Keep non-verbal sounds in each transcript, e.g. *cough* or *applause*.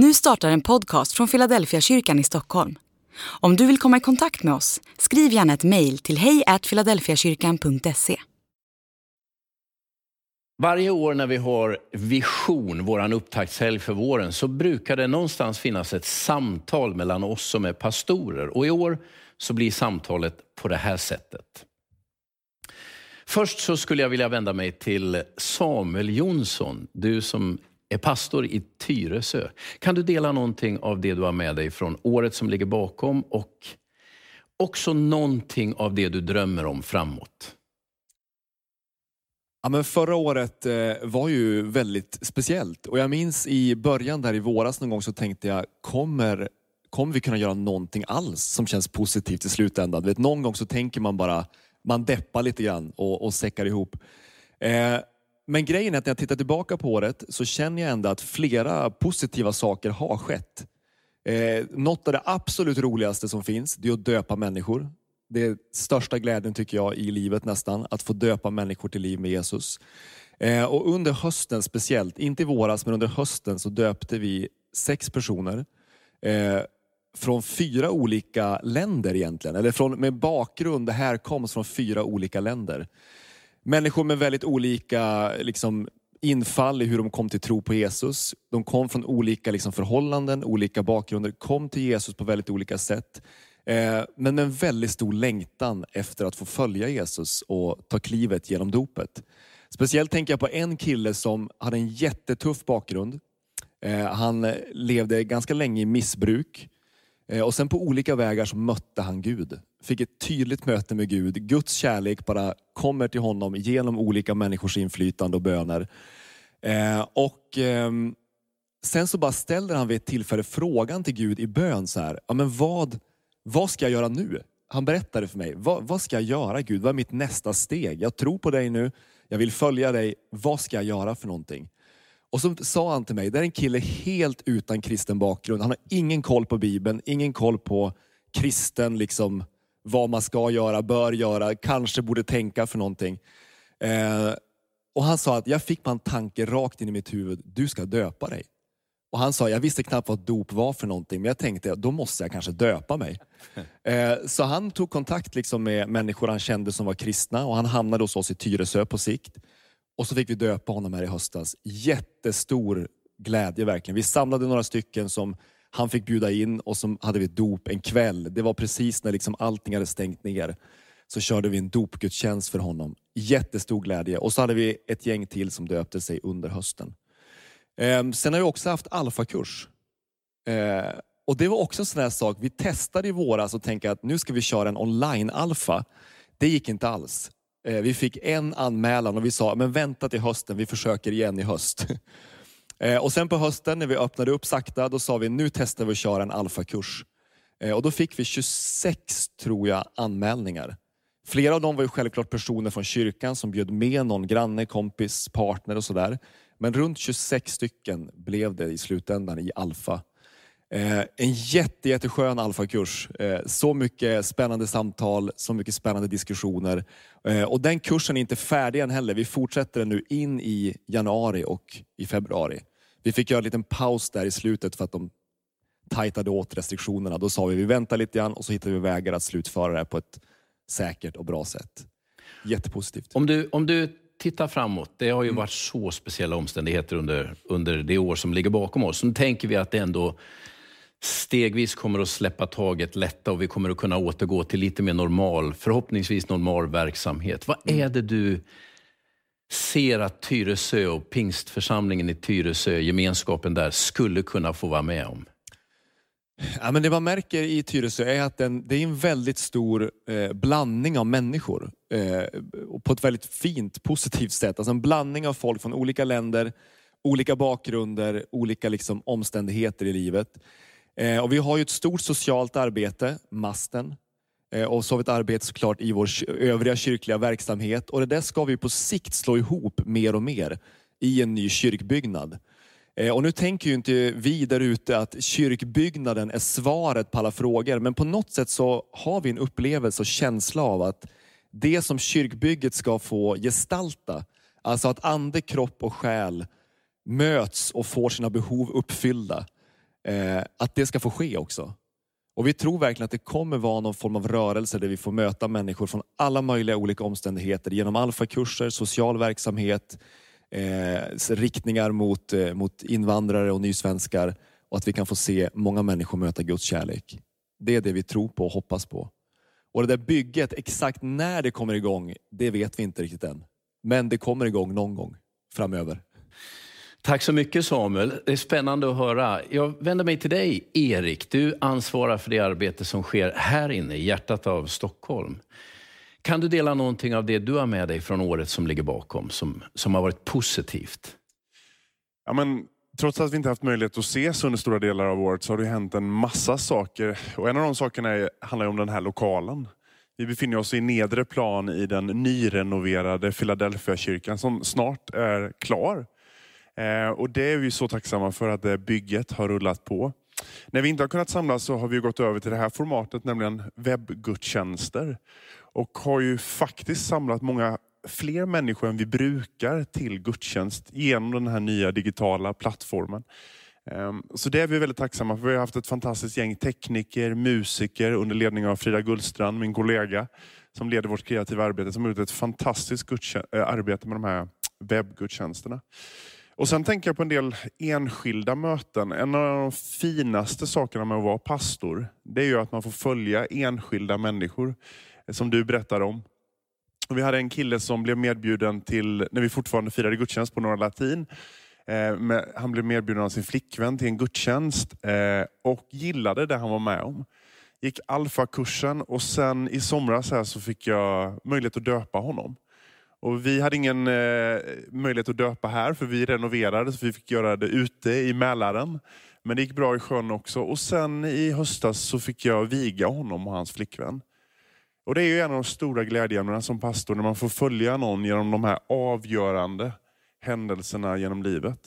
Nu startar en podcast från Philadelphia kyrkan i Stockholm. Om du vill komma i kontakt med oss, skriv gärna ett mejl till hejfiladelfiakyrkan.se. Varje år när vi har Vision, vår upptaktshelg för våren, så brukar det någonstans finnas ett samtal mellan oss som är pastorer. Och i år så blir samtalet på det här sättet. Först så skulle jag vilja vända mig till Samuel Jonsson, du som är pastor i Tyresö. Kan du dela någonting av det du har med dig från året som ligger bakom och också någonting av det du drömmer om framåt? Ja, men förra året eh, var ju väldigt speciellt och jag minns i början där i våras någon gång så tänkte jag, kommer, kommer vi kunna göra någonting alls som känns positivt i slutändan? Vet, någon gång så tänker man bara, man deppar lite grann och, och säckar ihop. Eh, men grejen är att när jag tittar tillbaka på året så känner jag ändå att flera positiva saker har skett. Eh, något av det absolut roligaste som finns, det är att döpa människor. Det är största glädjen tycker jag i livet nästan, att få döpa människor till liv med Jesus. Eh, och under hösten speciellt, inte i våras, men under hösten så döpte vi sex personer. Eh, från fyra olika länder egentligen, eller från, med bakgrund, härkomst från fyra olika länder. Människor med väldigt olika liksom, infall i hur de kom till tro på Jesus. De kom från olika liksom, förhållanden, olika bakgrunder, kom till Jesus på väldigt olika sätt. Eh, men med en väldigt stor längtan efter att få följa Jesus och ta klivet genom dopet. Speciellt tänker jag på en kille som hade en jättetuff bakgrund. Eh, han levde ganska länge i missbruk. Eh, och sen på olika vägar så mötte han Gud. Fick ett tydligt möte med Gud. Guds kärlek bara kommer till honom genom olika människors inflytande och böner. Eh, och ehm, Sen så bara ställer han vid ett tillfälle frågan till Gud i bön. så här, ja, men vad, vad ska jag göra nu? Han berättade för mig, vad, vad ska jag göra Gud? Vad är mitt nästa steg? Jag tror på dig nu, jag vill följa dig. Vad ska jag göra för någonting? Och så sa han till mig, det är en kille helt utan kristen bakgrund. Han har ingen koll på Bibeln, ingen koll på kristen, liksom, vad man ska göra, bör göra, kanske borde tänka för någonting. Eh, och Han sa att jag fick en tanke rakt in i mitt huvud, du ska döpa dig. Och Han sa, jag visste knappt vad dop var för någonting, men jag tänkte, då måste jag kanske döpa mig. *laughs* Eh, så han tog kontakt liksom med människor han kände som var kristna och han hamnade hos oss i Tyresö på sikt. Och så fick vi döpa honom här i höstas. Jättestor glädje verkligen. Vi samlade några stycken som han fick bjuda in och så hade vi dop en kväll. Det var precis när liksom allting hade stängt ner. Så körde vi en dopgudstjänst för honom. Jättestor glädje. Och så hade vi ett gäng till som döpte sig under hösten. Eh, sen har vi också haft alfakurs. Eh, och det var också en sån här sak, vi testade i våras och tänkte att nu ska vi köra en online-alfa. Det gick inte alls. Eh, vi fick en anmälan och vi sa, men vänta till hösten, vi försöker igen i höst. *laughs* Eh, och sen på hösten när vi öppnade upp sakta, då sa vi nu testar vi att köra en alfakurs. Eh, och då fick vi 26, tror jag, anmälningar. Flera av dem var ju självklart personer från kyrkan som bjöd med någon granne, kompis, partner och sådär. Men runt 26 stycken blev det i slutändan i alfa. Eh, en jätte, jätteskön alfakurs. Eh, så mycket spännande samtal, så mycket spännande diskussioner. Eh, och den kursen är inte färdig än heller. Vi fortsätter den nu in i januari och i februari. Vi fick göra en liten paus där i slutet för att de tajtade åt restriktionerna. Då sa vi vi väntar lite grann och så hittar vi vägar att slutföra det här på ett säkert och bra sätt. Jättepositivt. Om du, om du tittar framåt, det har ju mm. varit så speciella omständigheter under, under det år som ligger bakom oss. Nu tänker vi att det ändå stegvis kommer att släppa taget, lätta och vi kommer att kunna återgå till lite mer normal, förhoppningsvis normal verksamhet. Vad mm. är det du ser att Tyresö och pingstförsamlingen i Tyresö, gemenskapen där, skulle kunna få vara med om? Ja, men det man märker i Tyresö är att den, det är en väldigt stor eh, blandning av människor. Eh, på ett väldigt fint, positivt sätt. Alltså en blandning av folk från olika länder, olika bakgrunder, olika liksom, omständigheter i livet. Eh, och vi har ju ett stort socialt arbete, Masten. Eh, och så har vi ett arbete såklart i vår övriga kyrkliga verksamhet. Och det där ska vi på sikt slå ihop mer och mer i en ny kyrkbyggnad. Eh, och nu tänker ju inte vi där ute att kyrkbyggnaden är svaret på alla frågor. Men på något sätt så har vi en upplevelse och känsla av att det som kyrkbygget ska få gestalta, alltså att ande, kropp och själ möts och får sina behov uppfyllda Eh, att det ska få ske också. Och vi tror verkligen att det kommer vara någon form av rörelse där vi får möta människor från alla möjliga olika omständigheter genom alfakurser, social verksamhet, eh, riktningar mot, eh, mot invandrare och nysvenskar och att vi kan få se många människor möta Guds kärlek. Det är det vi tror på och hoppas på. Och det där bygget, exakt när det kommer igång, det vet vi inte riktigt än. Men det kommer igång någon gång framöver. Tack så mycket Samuel. Det är spännande att höra. Jag vänder mig till dig Erik. Du ansvarar för det arbete som sker här inne i hjärtat av Stockholm. Kan du dela någonting av det du har med dig från året som ligger bakom, som, som har varit positivt? Ja, men, trots att vi inte haft möjlighet att ses under stora delar av året så har det hänt en massa saker. Och en av de sakerna är, handlar om den här lokalen. Vi befinner oss i nedre plan i den nyrenoverade Philadelphia kyrkan som snart är klar. Eh, och det är vi så tacksamma för att det bygget har rullat på. När vi inte har kunnat samlas så har vi gått över till det här formatet, nämligen webbgudstjänster. Och har ju faktiskt samlat många fler människor än vi brukar till gudstjänst genom den här nya digitala plattformen. Ehm, så det är vi väldigt tacksamma för. Vi har haft ett fantastiskt gäng tekniker, musiker under ledning av Frida Gullstrand, min kollega, som leder vårt kreativa arbete, som har gjort ett fantastiskt eh, arbete med de här webbgudstjänsterna. Och sen tänker jag på en del enskilda möten. En av de finaste sakerna med att vara pastor, det är ju att man får följa enskilda människor. Som du berättar om. Och vi hade en kille som blev medbjuden till, när vi fortfarande firade gudstjänst på Norra Latin. Eh, han blev medbjuden av sin flickvän till en gudstjänst eh, och gillade det han var med om. Gick alfakursen och sen i somras här så fick jag möjlighet att döpa honom. Och vi hade ingen eh, möjlighet att döpa här för vi renoverade så vi fick göra det ute i Mälaren. Men det gick bra i sjön också. Och sen i höstas så fick jag viga honom och hans flickvän. Och Det är ju en av de stora glädjeämnena som pastor, när man får följa någon genom de här avgörande händelserna genom livet.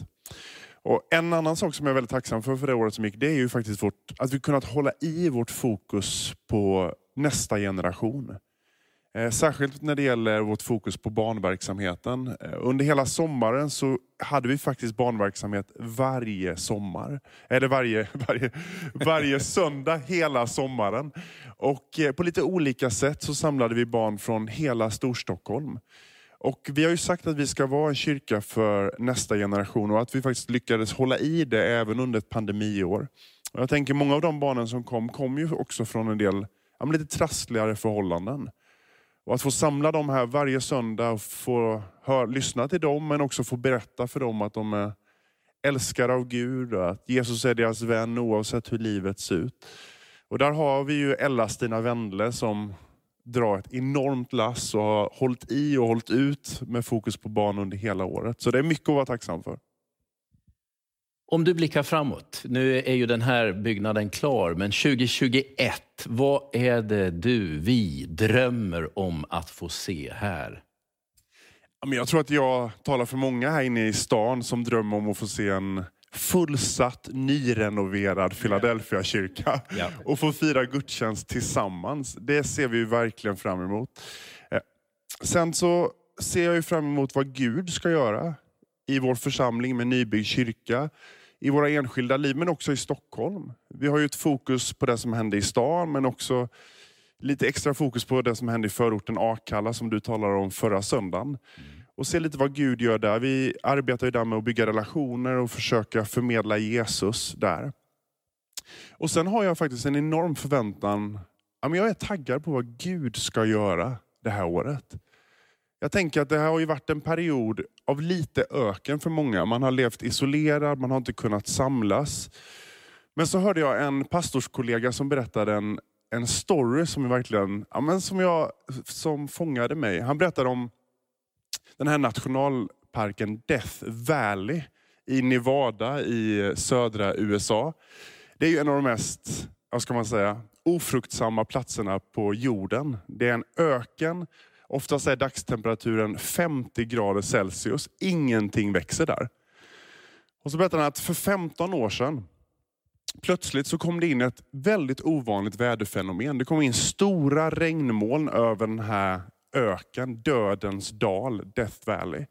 Och En annan sak som jag är väldigt tacksam för, för det året som gick, det är ju faktiskt vårt, att vi kunnat hålla i vårt fokus på nästa generation. Eh, särskilt när det gäller vårt fokus på barnverksamheten. Eh, under hela sommaren så hade vi faktiskt barnverksamhet varje sommar. Eller varje, *laughs* varje, varje *laughs* söndag hela sommaren. Och eh, på lite olika sätt så samlade vi barn från hela Storstockholm. Och vi har ju sagt att vi ska vara en kyrka för nästa generation och att vi faktiskt lyckades hålla i det även under ett pandemiår. Och jag tänker många av de barnen som kom, kom ju också från en del ja, lite trassligare förhållanden. Och att få samla dem här varje söndag och få hör, lyssna till dem, men också få berätta för dem att de är älskade av Gud och att Jesus är deras vän oavsett hur livet ser ut. Och där har vi ju Ella-Stina Wendle som drar ett enormt lass och har hållit i och hållit ut med fokus på barn under hela året. Så det är mycket att vara tacksam för. Om du blickar framåt, nu är ju den här byggnaden klar, men 2021, vad är det du, vi, drömmer om att få se här? Jag tror att jag talar för många här inne i stan som drömmer om att få se en fullsatt, nyrenoverad Philadelphia-kyrka ja. och få fira gudstjänst tillsammans. Det ser vi verkligen fram emot. Eh, sen så ser jag fram emot vad Gud ska göra i vår församling med nybyggd kyrka i våra enskilda liv, men också i Stockholm. Vi har ju ett fokus på det som händer i stan, men också lite extra fokus på det som händer i förorten Akalla, som du talade om förra söndagen. Mm. Och se lite vad Gud gör där. Vi arbetar ju där med att bygga relationer och försöka förmedla Jesus där. Och Sen har jag faktiskt en enorm förväntan. Jag är taggad på vad Gud ska göra det här året. Jag tänker att det här har ju varit en period av lite öken för många. Man har levt isolerad, man har inte kunnat samlas. Men så hörde jag en pastorskollega som berättade en, en story som verkligen ja, men som, jag, som fångade mig. Han berättade om den här nationalparken Death Valley i Nevada i södra USA. Det är ju en av de mest, vad ska man säga, ofruktsamma platserna på jorden. Det är en öken Oftast är dagstemperaturen 50 grader Celsius. Ingenting växer där. Och så berättar han att för 15 år sedan, plötsligt så kom det in ett väldigt ovanligt väderfenomen. Det kom in stora regnmoln över den här öken, dödens dal, Death Valley.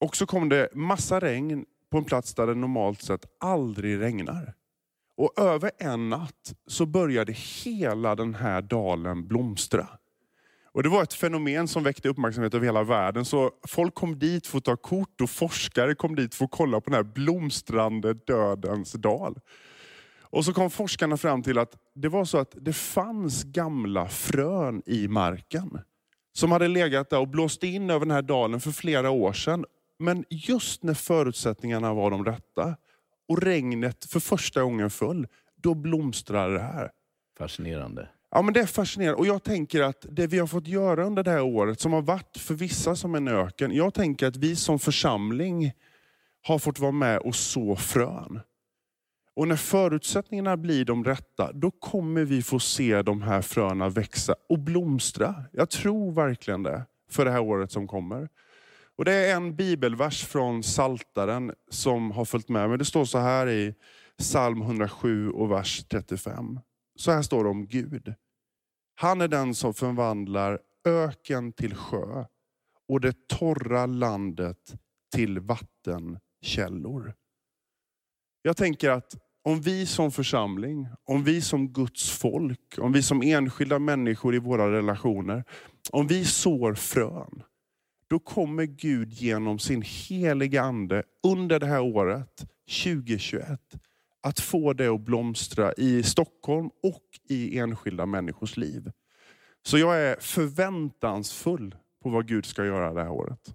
Och så kom det massa regn på en plats där det normalt sett aldrig regnar. Och över en natt så började hela den här dalen blomstra. Och Det var ett fenomen som väckte uppmärksamhet över hela världen. Så Folk kom dit för att ta kort och forskare kom dit för att kolla på den här blomstrande dödens dal. Och så kom forskarna fram till att det var så att det fanns gamla frön i marken. Som hade legat där och blåst in över den här dalen för flera år sedan. Men just när förutsättningarna var de rätta och regnet för första gången föll, då blomstrade det här. Fascinerande. Ja, men det är fascinerande. Och jag tänker att det vi har fått göra under det här året, som har varit för vissa som en öken. Jag tänker att vi som församling har fått vara med och så frön. Och när förutsättningarna blir de rätta, då kommer vi få se de här fröna växa och blomstra. Jag tror verkligen det, för det här året som kommer. Och Det är en bibelvers från Saltaren som har följt med mig. Det står så här i psalm 107 och vers 35. Så här står det om Gud. Han är den som förvandlar öken till sjö och det torra landet till vattenkällor. Jag tänker att om vi som församling, om vi som Guds folk, om vi som enskilda människor i våra relationer, om vi sår frön, då kommer Gud genom sin heliga Ande under det här året, 2021, att få det att blomstra i Stockholm och i enskilda människors liv. Så jag är förväntansfull på vad Gud ska göra det här året.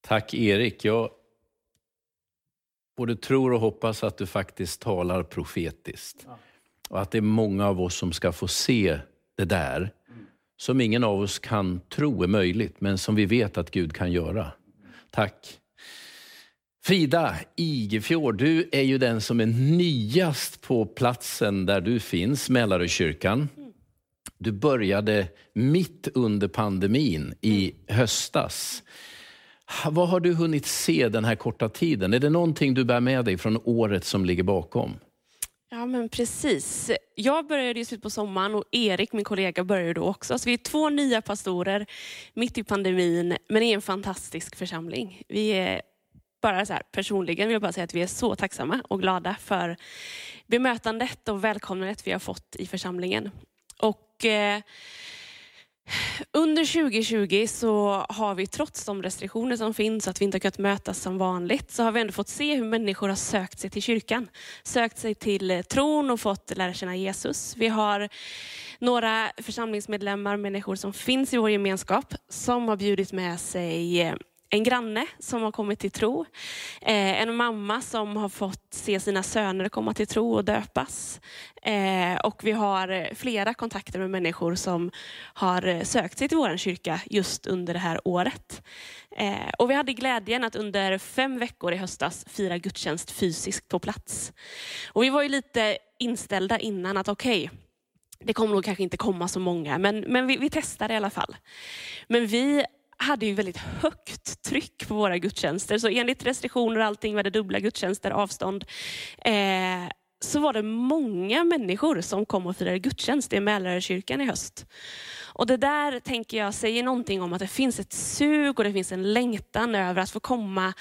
Tack Erik. Jag både tror och hoppas att du faktiskt talar profetiskt. Och att det är många av oss som ska få se det där som ingen av oss kan tro är möjligt, men som vi vet att Gud kan göra. Tack. Frida Igefjord, du är ju den som är nyast på platsen där du finns, Mälarökyrkan. Du började mitt under pandemin i höstas. Vad har du hunnit se den här korta tiden? Är det någonting du bär med dig från året som ligger bakom? Ja, men precis. Jag började ju slut på sommaren och Erik, min kollega, började då också. Så vi är två nya pastorer mitt i pandemin, men i en fantastisk församling. Vi är bara så här, personligen vill jag bara säga att vi är så tacksamma och glada för bemötandet och välkomnandet vi har fått i församlingen. Och... Eh, under 2020 så har vi trots de restriktioner som finns, att vi inte har kunnat mötas som vanligt, så har vi ändå fått se hur människor har sökt sig till kyrkan. Sökt sig till eh, tron och fått lära känna Jesus. Vi har några församlingsmedlemmar, människor som finns i vår gemenskap, som har bjudit med sig eh, en granne som har kommit till tro. Eh, en mamma som har fått se sina söner komma till tro och döpas. Eh, och vi har flera kontakter med människor som har sökt sig till vår kyrka just under det här året. Eh, och vi hade glädjen att under fem veckor i höstas fira gudstjänst fysiskt på plats. Och vi var ju lite inställda innan att okej, okay, det kommer nog kanske inte komma så många, men, men vi, vi testar i alla fall. Men vi hade ju väldigt högt tryck på våra gudstjänster. Så enligt restriktioner och allting, var det dubbla gudstjänster, avstånd. Eh, så var det många människor som kom och firade gudstjänst i Mälarkyrkan i höst. Och det där tänker jag säger någonting om att det finns ett sug och det finns en längtan över att få komma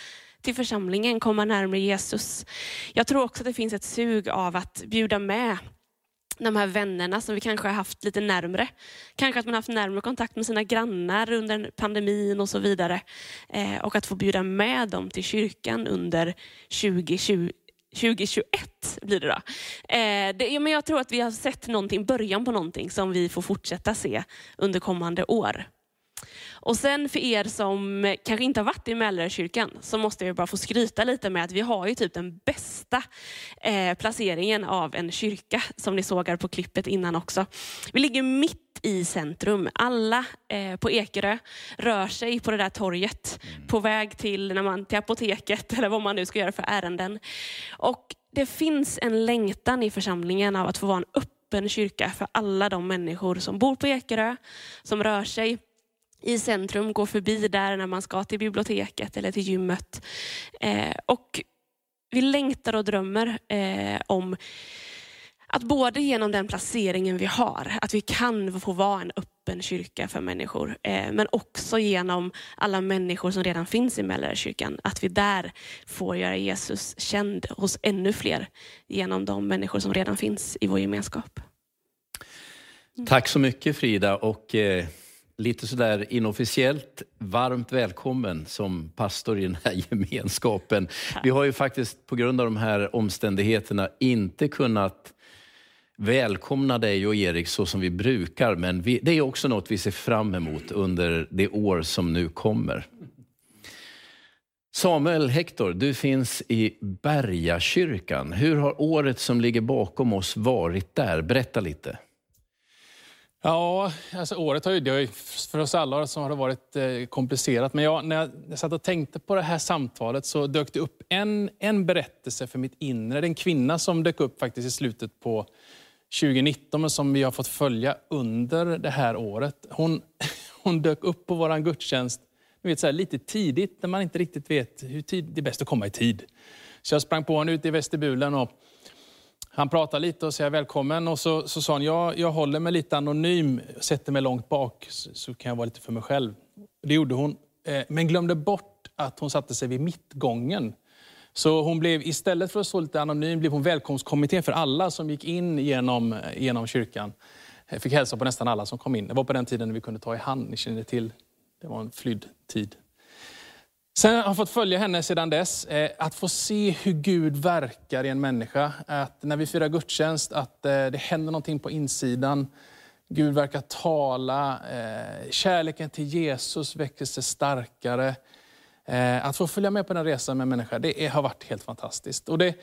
till församlingen, komma närmare Jesus. Jag tror också att det finns ett sug av att bjuda med de här vännerna som vi kanske har haft lite närmre. Kanske att man har haft närmre kontakt med sina grannar under pandemin och så vidare. Eh, och att få bjuda med dem till kyrkan under 2020, 2021 blir det då. Eh, det, men jag tror att vi har sett någonting, början på någonting som vi får fortsätta se under kommande år. Och sen för er som kanske inte har varit i Mälarkyrkan så måste jag bara få skryta lite med att vi har ju typ den bästa eh, placeringen av en kyrka som ni såg här på klippet innan också. Vi ligger mitt i centrum. Alla eh, på Ekerö rör sig på det där torget mm. på väg till, när man, till apoteket *laughs* eller vad man nu ska göra för ärenden. Och det finns en längtan i församlingen av att få vara en öppen kyrka för alla de människor som bor på Ekerö, som rör sig i centrum, gå förbi där när man ska till biblioteket eller till gymmet. Eh, och vi längtar och drömmer eh, om Att både genom den placeringen vi har, att vi kan få vara en öppen kyrka för människor, eh, men också genom alla människor som redan finns i Mälarkyrkan, att vi där får göra Jesus känd hos ännu fler genom de människor som redan finns i vår gemenskap. Tack så mycket Frida och eh, lite sådär inofficiellt varmt välkommen som pastor i den här *laughs* gemenskapen. Vi har ju faktiskt på grund av de här omständigheterna inte kunnat välkomna dig och Erik så som vi brukar, men vi, det är också något vi ser fram emot under det år som nu kommer. Samuel Hector, du finns i Bergakyrkan. Hur har året som ligger bakom oss varit där? Berätta lite. Ja, alltså året har ju, det har ju för oss alla så har det varit eh, komplicerat. Men jag, när jag, jag satt och tänkte på det här samtalet så dök det upp en, en berättelse för mitt inre. Det är en kvinna som dök upp faktiskt i slutet på 2019, men som vi har fått följa under det här året. Hon, *laughs* hon dök upp på vår gudstjänst ni vet, så här, lite tidigt, när man inte riktigt vet hur tid, det är bäst att komma i tid. Så jag sprang på henne ute i vestibulen och han pratade lite och sa välkommen och så, så sa han, jag, jag håller mig lite anonym, sätter mig långt bak så, så kan jag vara lite för mig själv. Det gjorde hon, eh, men glömde bort att hon satte sig vid mittgången. Så hon blev, istället för att stå lite anonym, blev hon välkomstkommittén för alla som gick in genom, genom kyrkan. Jag fick hälsa på nästan alla som kom in. Det var på den tiden när vi kunde ta i hand, ni känner till. Det var en flydd tid. Sen har jag fått följa henne sedan dess. Eh, att få se hur Gud verkar i en människa. Att när vi firar gudstjänst, att eh, det händer någonting på insidan. Gud verkar tala. Eh, kärleken till Jesus växer sig starkare. Att få följa med på den resan med en människa, det har varit helt fantastiskt. Och det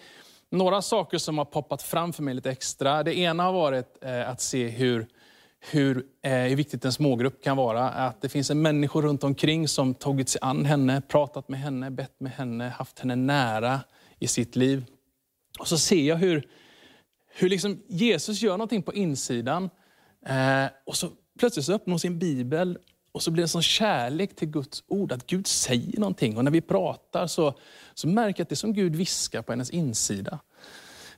några saker som har poppat fram för mig lite extra. Det ena har varit att se hur hur, eh, viktigt en smågrupp kan vara. Att det finns en människor runt omkring som tagit sig an henne, pratat med henne, bett med henne, haft henne nära i sitt liv. Och så ser jag hur, hur liksom Jesus gör någonting på insidan. Eh, och så plötsligt så öppnar hon sin bibel och så blir det en sån kärlek till Guds ord, att Gud säger någonting. Och när vi pratar så, så märker jag att det är som Gud viskar på hennes insida.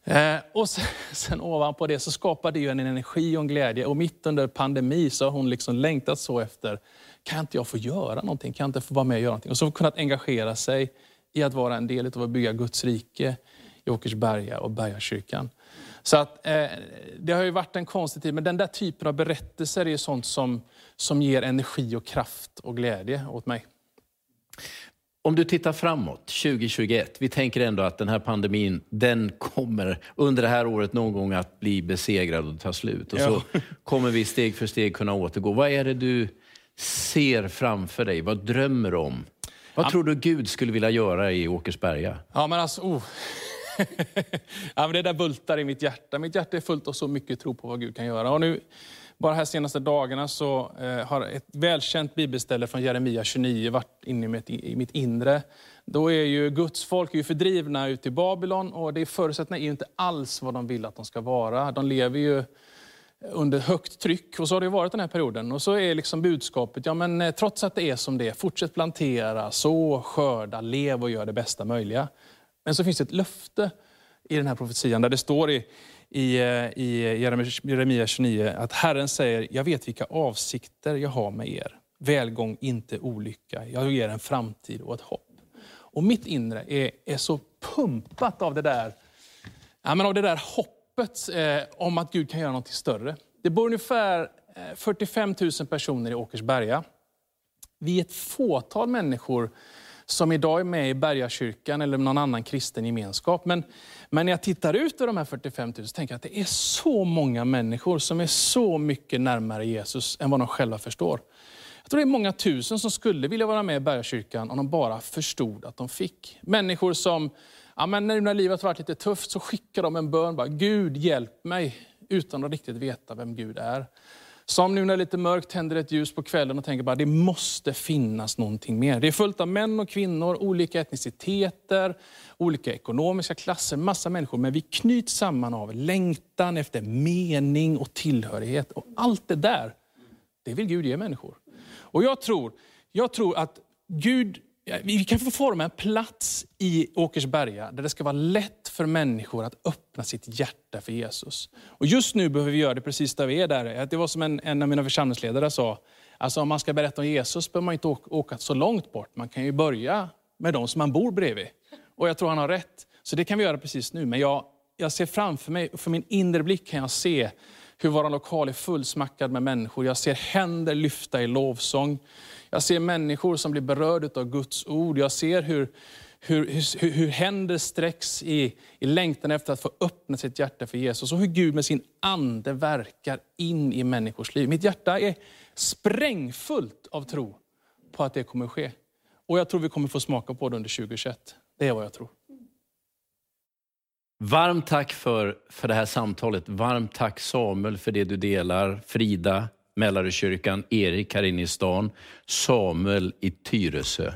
Eh, och sen, *laughs* sen ovanpå det så skapar det ju en energi och en glädje. Och mitt under pandemi så har hon liksom längtat så efter, kan inte jag få göra någonting? Kan jag inte få vara med och göra någonting? Och så har hon kunnat engagera sig i att vara en del av att bygga Guds rike i Åkersberga och Bergakyrkan. Så att, eh, det har ju varit en konstig tid, men den där typen av berättelser är sånt som, som ger energi och kraft och glädje åt mig. Om du tittar framåt, 2021, vi tänker ändå att den här pandemin, den kommer under det här året någon gång att bli besegrad och ta slut. Och ja. så *laughs* kommer vi steg för steg kunna återgå. Vad är det du ser framför dig? Vad drömmer du om? Vad ja. tror du Gud skulle vilja göra i Åkersberga? Ja, men alltså, oh. *laughs* ja, men det där bultar i mitt hjärta. Mitt hjärta är fullt av så mycket tro på vad Gud kan göra. Och nu bara här senaste dagarna så eh, har ett välkänt bibelställe från Jeremia 29 varit inne i mitt, i mitt inre. Då är ju Guds folk är fördrivna ut i Babylon och det förutsättningarna är ju inte alls vad de vill att de ska vara. De lever ju under högt tryck och så har det varit den här perioden. Och så är liksom budskapet, ja men eh, trots att det är som det är, fortsätt plantera, så, skörda, lev och gör det bästa möjliga. Men så finns det ett löfte i den här profetian där det står i i, eh, i Jeremia 29 att Herren säger, jag vet vilka avsikter jag har med er. Välgång, inte olycka. Jag ger en framtid och ett hopp. Och mitt inre är, är så pumpat av det där, ja, men av det där hoppet eh, om att Gud kan göra något större. Det bor ungefär eh, 45 000 personer i Åkersberga. Vi är ett fåtal människor som idag är med i Bergakyrkan eller någon annan kristen gemenskap. Men, men när jag tittar ut över de här 45 000 så tänker jag att det är så många människor som är så mycket närmare Jesus än vad de själva förstår. Jag tror det är många tusen som skulle vilja vara med i Bergakyrkan om de bara förstod att de fick. Människor som, ja, men när livet varit lite tufft så skickar de en bön, bara, Gud hjälp mig, utan att riktigt veta vem Gud är. Som nu när det är lite mörkt tänder ett ljus på kvällen och tänker bara det måste finnas någonting mer. Det är fullt av män och kvinnor, olika etniciteter, olika ekonomiska klasser, massa människor. Men vi knyts samman av längtan efter mening och tillhörighet. Och allt det där, det vill Gud ge människor. Och jag tror, jag tror att Gud vi kan få forma en plats i Åkersberga där det ska vara lätt för människor att öppna sitt hjärta för Jesus. Och just nu behöver vi göra det precis där vi är. Där. Det var som en, en av mina församlingsledare sa, alltså om man ska berätta om Jesus behöver man inte åka, åka så långt bort. Man kan ju börja med de som man bor bredvid. Och jag tror han har rätt. Så det kan vi göra precis nu. Men jag, jag ser framför mig, för min inre blick kan jag se hur vår lokal är fullsmackad med människor. Jag ser händer lyfta i lovsång. Jag ser människor som blir berörda av Guds ord. Jag ser hur, hur, hur, hur händer sträcks i, i längtan efter att få öppna sitt hjärta för Jesus. Och hur Gud med sin ande verkar in i människors liv. Mitt hjärta är sprängfullt av tro på att det kommer ske. Och jag tror vi kommer få smaka på det under 2021. Det är vad jag tror. Varmt tack för, för det här samtalet. Varmt tack Samuel för det du delar. Frida, Mälarökyrkan, Erik här inne i stan, Samuel i Tyresö.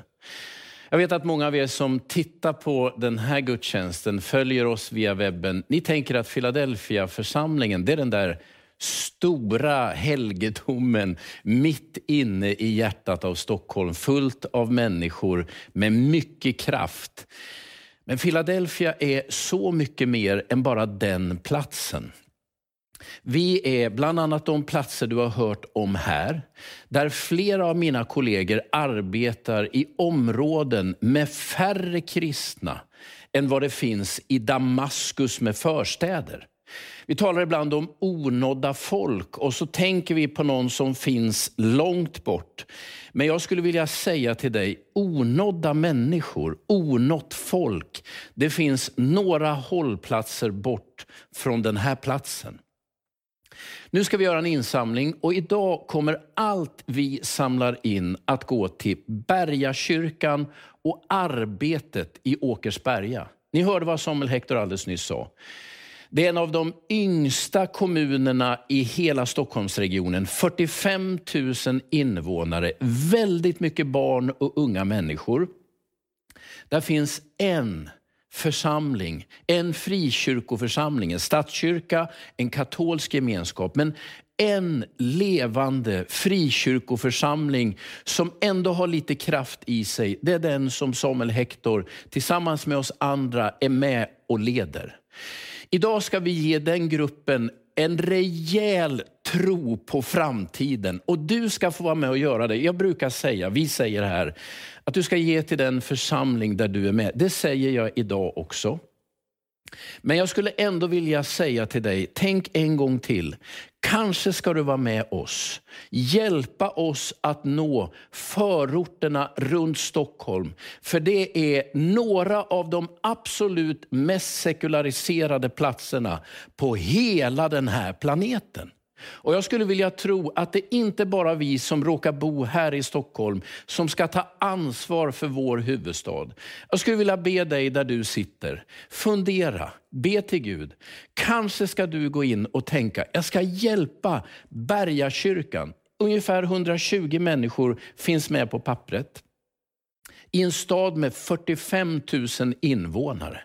Jag vet att många av er som tittar på den här gudstjänsten följer oss via webben. Ni tänker att Philadelphia församlingen, det är den där stora helgedomen mitt inne i hjärtat av Stockholm, fullt av människor med mycket kraft. Men Philadelphia är så mycket mer än bara den platsen. Vi är bland annat de platser du har hört om här, där flera av mina kollegor arbetar i områden med färre kristna än vad det finns i Damaskus med förstäder. Vi talar ibland om onådda folk och så tänker vi på någon som finns långt bort. Men jag skulle vilja säga till dig, onådda människor, onått folk, det finns några hållplatser bort från den här platsen. Nu ska vi göra en insamling och idag kommer allt vi samlar in att gå till Bergakyrkan och arbetet i Åkersberga. Ni hörde vad Samuel Hector alldeles nyss sa. Det är en av de yngsta kommunerna i hela Stockholmsregionen. 45 000 invånare, väldigt mycket barn och unga människor. Där finns en församling, en frikyrkoförsamling, en statskyrka, en katolsk gemenskap. Men en levande frikyrkoförsamling som ändå har lite kraft i sig. Det är den som Samuel Hector tillsammans med oss andra är med och leder. Idag ska vi ge den gruppen en rejäl tro på framtiden. Och du ska få vara med och göra det. Jag brukar säga, vi säger här, att du ska ge till den församling där du är med. Det säger jag idag också. Men jag skulle ändå vilja säga till dig, tänk en gång till. Kanske ska du vara med oss, hjälpa oss att nå förorterna runt Stockholm. För det är några av de absolut mest sekulariserade platserna på hela den här planeten. Och Jag skulle vilja tro att det inte bara är vi som råkar bo här i Stockholm som ska ta ansvar för vår huvudstad. Jag skulle vilja be dig där du sitter, fundera, be till Gud. Kanske ska du gå in och tänka, jag ska hjälpa Bergakyrkan. Ungefär 120 människor finns med på pappret i en stad med 45 000 invånare.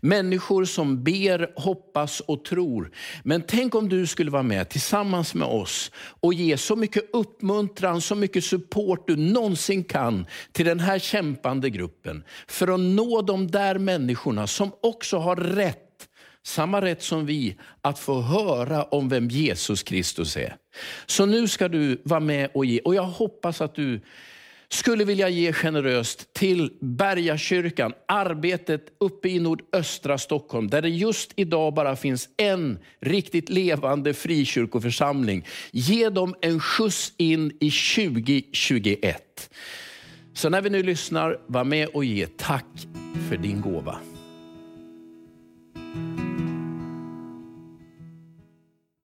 Människor som ber, hoppas och tror. Men tänk om du skulle vara med tillsammans med oss och ge så mycket uppmuntran, så mycket support du någonsin kan till den här kämpande gruppen. För att nå de där människorna som också har rätt samma rätt som vi att få höra om vem Jesus Kristus är. Så nu ska du vara med och ge. Och jag hoppas att du skulle vilja ge generöst till Bergakyrkan, arbetet uppe i nordöstra Stockholm, där det just idag bara finns en riktigt levande frikyrkoförsamling. Ge dem en skjuts in i 2021. Så när vi nu lyssnar, var med och ge tack för din gåva.